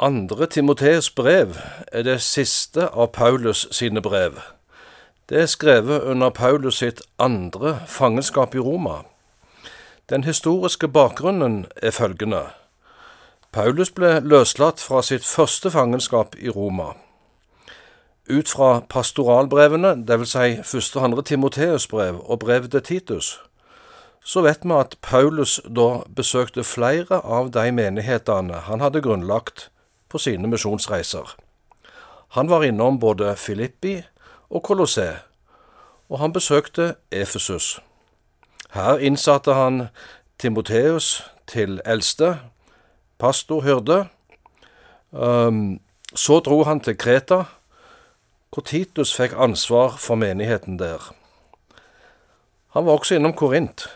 Andre Timoteus brev er det siste av Paulus sine brev. Det er skrevet under Paulus sitt andre fangenskap i Roma. Den historiske bakgrunnen er følgende. Paulus ble løslatt fra sitt første fangenskap i Roma. Ut fra pastoralbrevene, dvs. Si første og andre Timoteus brev og brevet til Titus, så vet vi at Paulus da besøkte flere av de menighetene han hadde grunnlagt på sine misjonsreiser. Han var innom både Filippi og Colosseum, og han besøkte Efesus. Her innsatte han Timoteus til eldste, pastor, hyrde. Så dro han til Kreta, hvor Titus fikk ansvar for menigheten der. Han var også innom Korint,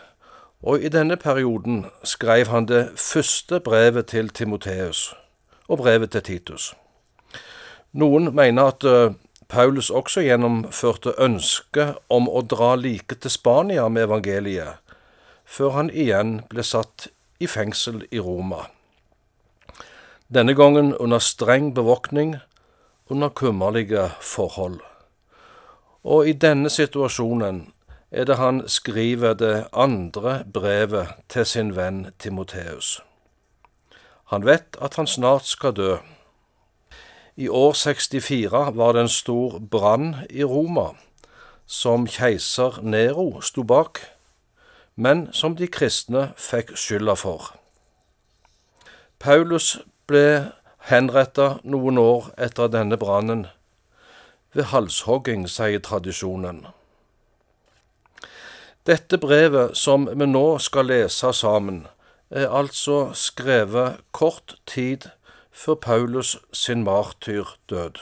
og i denne perioden skrev han det første brevet til Timoteus og brevet til Titus. Noen mener at eh, Paulus også gjennomførte ønsket om å dra like til Spania med evangeliet, før han igjen ble satt i fengsel i Roma. Denne gangen under streng bevåkning, under kummerlige forhold. Og i denne situasjonen er det han skriver det andre brevet til sin venn Timoteus. Han vet at han snart skal dø. I år 64 var det en stor brann i Roma, som keiser Nero sto bak, men som de kristne fikk skylda for. Paulus ble henretta noen år etter denne brannen, ved halshogging, sier tradisjonen. Dette brevet som vi nå skal lese sammen, er altså skrevet kort tid før Paulus sin martyrdød.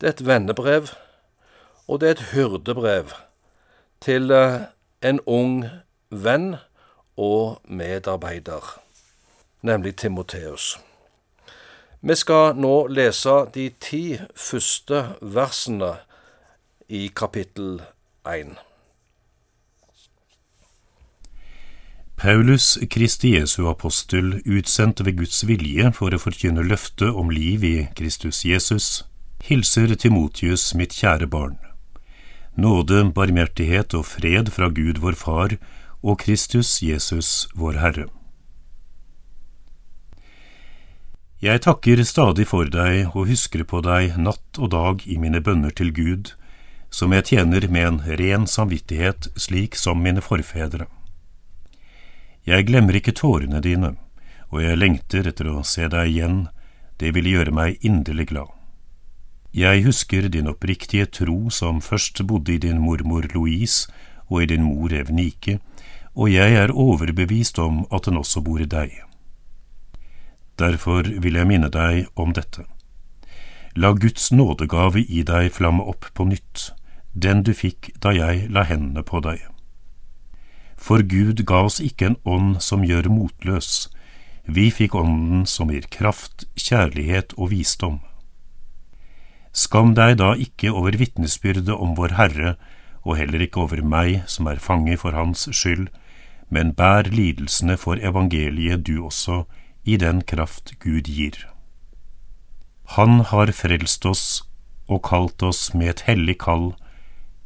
Det er et vennebrev, og det er et hyrdebrev til eh, en ung venn og medarbeider, nemlig Timoteus. Vi skal nå lese de ti første versene i kapittel 1. Paulus, Kristi Jesu apostel, utsendt ved Guds vilje for å forkynne løftet om liv i Kristus Jesus, hilser Timotius, mitt kjære barn. Nåde, barmhjertighet og fred fra Gud vår Far og Kristus Jesus vår Herre. Jeg takker stadig for deg og husker på deg natt og dag i mine bønner til Gud, som jeg tjener med en ren samvittighet slik som mine forfedre. Jeg glemmer ikke tårene dine, og jeg lengter etter å se deg igjen, det ville gjøre meg inderlig glad. Jeg husker din oppriktige tro som først bodde i din mormor Louise og i din mor Evnike, og jeg er overbevist om at den også bor i deg. Derfor vil jeg minne deg om dette. La Guds nådegave i deg flamme opp på nytt, den du fikk da jeg la hendene på deg. For Gud ga oss ikke en ånd som gjør motløs, vi fikk ånden som gir kraft, kjærlighet og visdom. Skam deg da ikke over vitnesbyrdet om vår Herre, og heller ikke over meg som er fange for Hans skyld, men bær lidelsene for evangeliet du også, i den kraft Gud gir. Han har frelst oss og kalt oss med et hellig kall,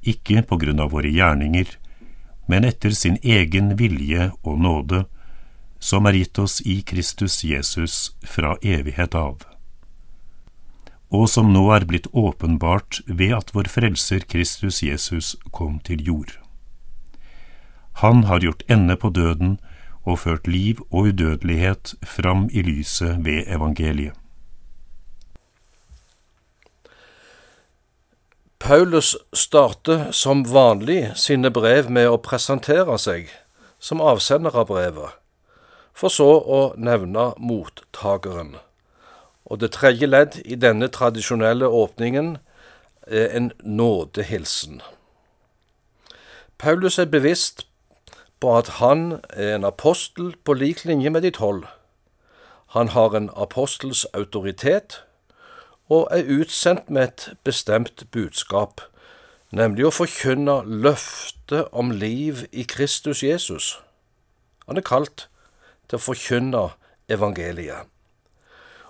ikke på grunn av våre gjerninger, men etter sin egen vilje og nåde, som er gitt oss i Kristus Jesus fra evighet av, og som nå er blitt åpenbart ved at vår Frelser Kristus Jesus kom til jord. Han har gjort ende på døden og ført liv og udødelighet fram i lyset ved evangeliet. Paulus starter som vanlig sine brev med å presentere seg som avsender av brevet, for så å nevne mottakeren. Og det tredje ledd i denne tradisjonelle åpningen er en nådehilsen. Paulus er bevisst på at han er en apostel på lik linje med de tolv. Han har en apostels autoritet og er utsendt med et bestemt budskap, nemlig å forkynne løftet om liv i Kristus Jesus. Han er kalt til å forkynne evangeliet.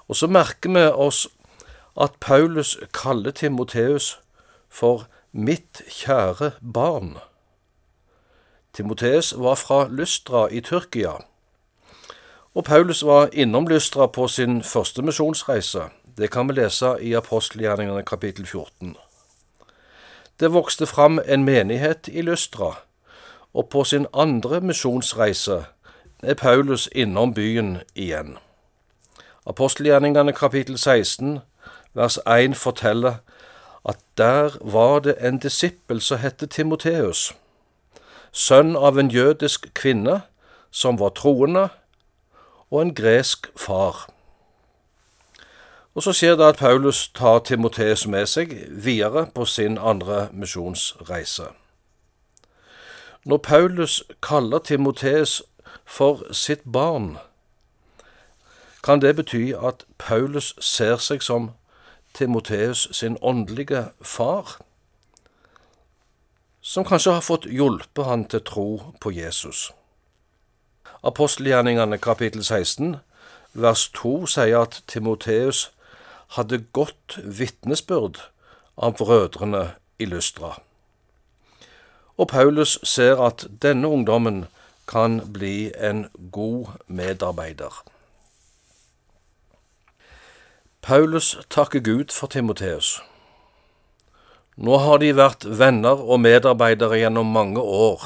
Og så merker vi oss at Paulus kaller Timoteus for mitt kjære barn. Timoteus var fra Lystra i Tyrkia, og Paulus var innom Lystra på sin første misjonsreise. Det kan vi lese i apostelgjerningene kapittel 14. Det vokste fram en menighet i Lystra, og på sin andre misjonsreise er Paulus innom byen igjen. Apostelgjerningene kapittel 16 vers 1 forteller at der var det en disippel som het Timoteus, sønn av en jødisk kvinne som var troende, og en gresk far. Og Så skjer det at Paulus tar Timoteus med seg videre på sin andre misjonsreise. Når Paulus kaller Timoteus for sitt barn, kan det bety at Paulus ser seg som Timoteus sin åndelige far, som kanskje har fått hjulpet han til tro på Jesus. Apostelgjerningene kapittel 16 vers 2 sier at Timoteus hadde godt vitnesbyrd av brødrene i Lystra. Og Paulus ser at denne ungdommen kan bli en god medarbeider. Paulus takker Gud for Timoteus. Nå har de vært venner og medarbeidere gjennom mange år.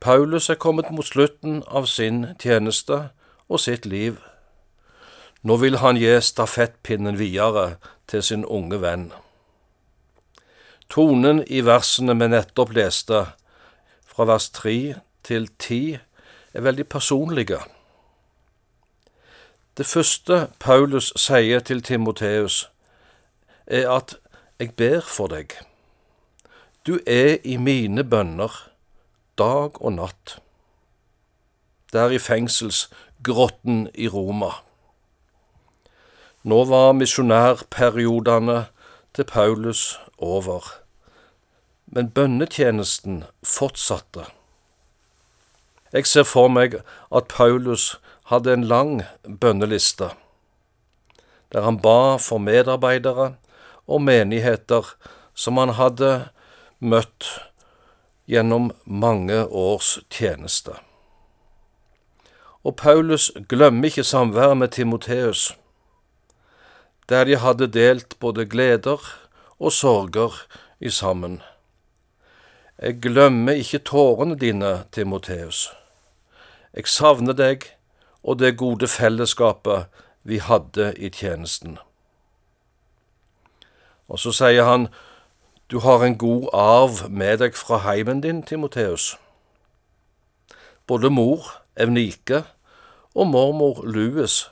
Paulus er kommet mot slutten av sin tjeneste og sitt liv. Nå vil han gi stafettpinnen videre til sin unge venn. Tonen i versene vi nettopp leste, fra vers 3 til 10, er veldig personlige. Det første Paulus sier til Timoteus, er at jeg ber for deg. Du er i mine bønner dag og natt. Der i fengselsgrotten i Roma. Nå var misjonærperiodene til Paulus over, men bønnetjenesten fortsatte. Jeg ser for meg at Paulus hadde en lang bønneliste, der han ba for medarbeidere og menigheter som han hadde møtt gjennom mange års tjeneste. Og Paulus glemmer ikke samværet med Timoteus, der de hadde delt både gleder og sorger i sammen. Jeg glemmer ikke tårene dine, Timoteus. Jeg savner deg og det gode fellesskapet vi hadde i tjenesten. Og så sier han, du har en god arv med deg fra heimen din, Timoteus. Både mor, Evnike, og mormor Louis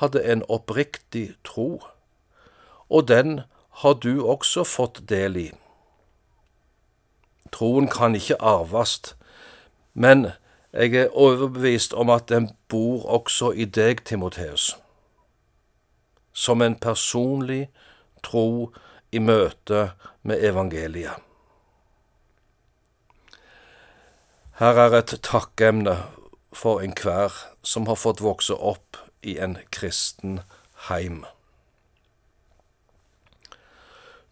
hadde en oppriktig tro, og den har du også fått del i. Troen kan ikke arves, men jeg er overbevist om at den bor også i deg, Timoteus, som en personlig tro i møte med evangeliet. Her er et takkemne for enhver som har fått vokse opp i en kristen heim.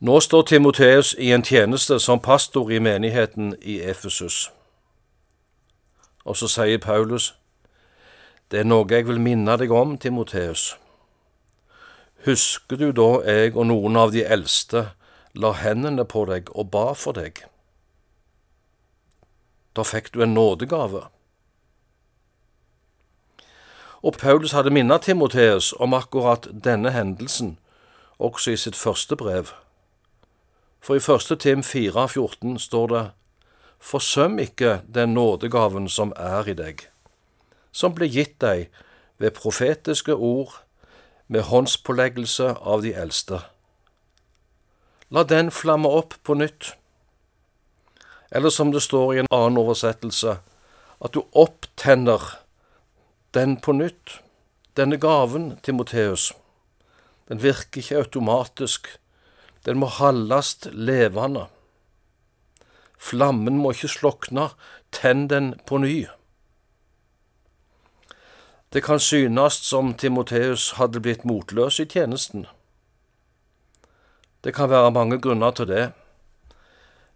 Nå står Timoteus i en tjeneste som pastor i menigheten i Efesus. Og så sier Paulus, det er noe jeg vil minne deg om, Timoteus. Husker du da jeg og noen av de eldste la hendene på deg og ba for deg? Da fikk du en nådegave. Og Paulus hadde minnet Timoteus om akkurat denne hendelsen også i sitt første brev. For i 1. Tim 4,14 står det forsøm ikke den nådegaven som er i deg, som ble gitt deg ved profetiske ord med håndspåleggelse av de eldste. La den flamme opp på nytt. Eller som det står i en annen oversettelse, at du opptenner den på nytt. Denne gaven, Timoteus, den virker ikke automatisk. Den må holdes levende. Flammen må ikke slokne, tenn den på ny. Det kan synes som Timoteus hadde blitt motløs i tjenesten. Det kan være mange grunner til det.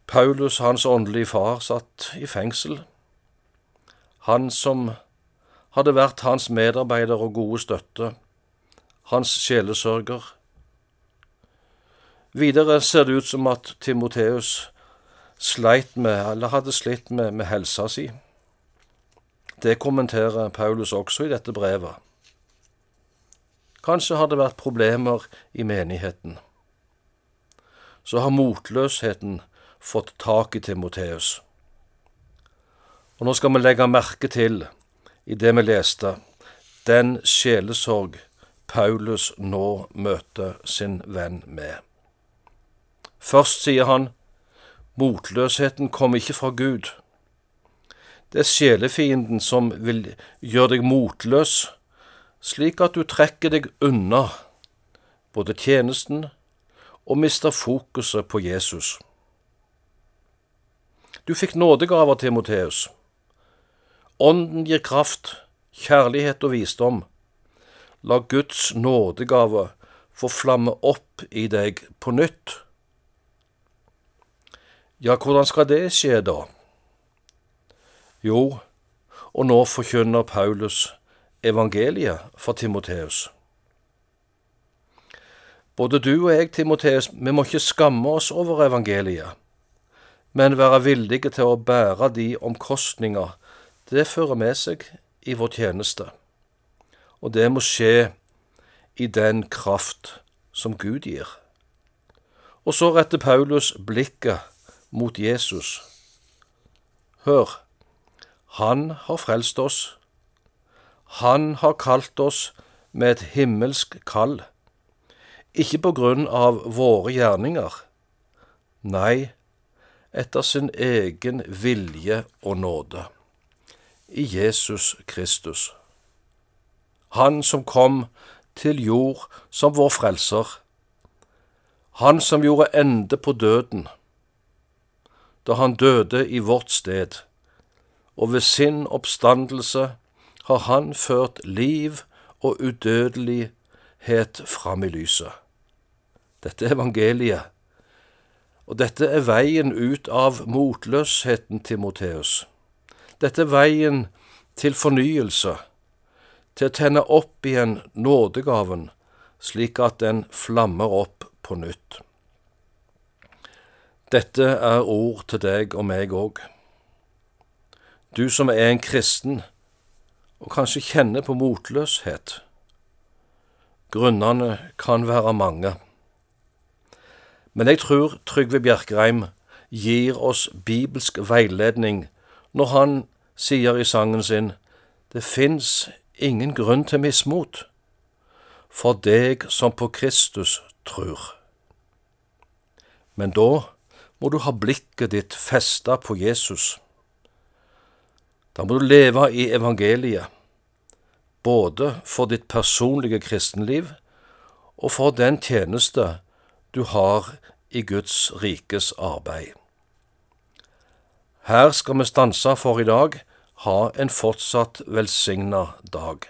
Paulus, hans åndelige far, satt i fengsel. Han som hadde vært hans medarbeider og gode støtte, hans sjelesørger. Videre ser det ut som at Timoteus sleit med, eller hadde slitt med, med helsa si. Det kommenterer Paulus også i dette brevet. Kanskje har det vært problemer i menigheten. Så har motløsheten fått tak i Timoteus. Og nå skal vi legge merke til, i det vi leste, den sjelesorg Paulus nå møter sin venn med. Først sier han, motløsheten kommer ikke fra Gud. Det er sjelefienden som vil gjøre deg motløs, slik at du trekker deg unna både tjenesten og mister fokuset på Jesus. Du fikk nådegaver, Timoteus. Ånden gir kraft, kjærlighet og visdom. La Guds nådegave få flamme opp i deg på nytt. Ja, hvordan skal det skje, da? Jo, og nå forkynner Paulus evangeliet for Timoteus. Både du og jeg, Timoteus, vi må ikke skamme oss over evangeliet, men være villige til å bære de omkostninger det fører med seg i vår tjeneste. Og det må skje i den kraft som Gud gir. Og så retter Paulus blikket mot Jesus. Hør, han har frelst oss. Han har kalt oss med et himmelsk kall, ikke på grunn av våre gjerninger, nei, etter sin egen vilje og nåde, i Jesus Kristus. Han som kom til jord som vår frelser, han som gjorde ende på døden, da han døde i vårt sted og ved sin oppstandelse har han ført liv og udødelighet fram i lyset. Dette er evangeliet, og dette er veien ut av motløsheten til Moteus. Dette er veien til fornyelse, til å tenne opp igjen nådegaven, slik at den flammer opp på nytt. Dette er ord til deg og meg òg. Du som er en kristen, og kanskje kjenner på motløshet. Grunnene kan være mange. Men jeg tror Trygve Bjerkreim gir oss bibelsk veiledning når han sier i sangen sin Det fins ingen grunn til mismot for deg som på Kristus trur. Men da må du ha blikket ditt festa på Jesus da må du leve i evangeliet, både for ditt personlige kristenliv og for den tjeneste du har i Guds rikes arbeid. Her skal vi stanse for i dag. Ha en fortsatt velsigna dag.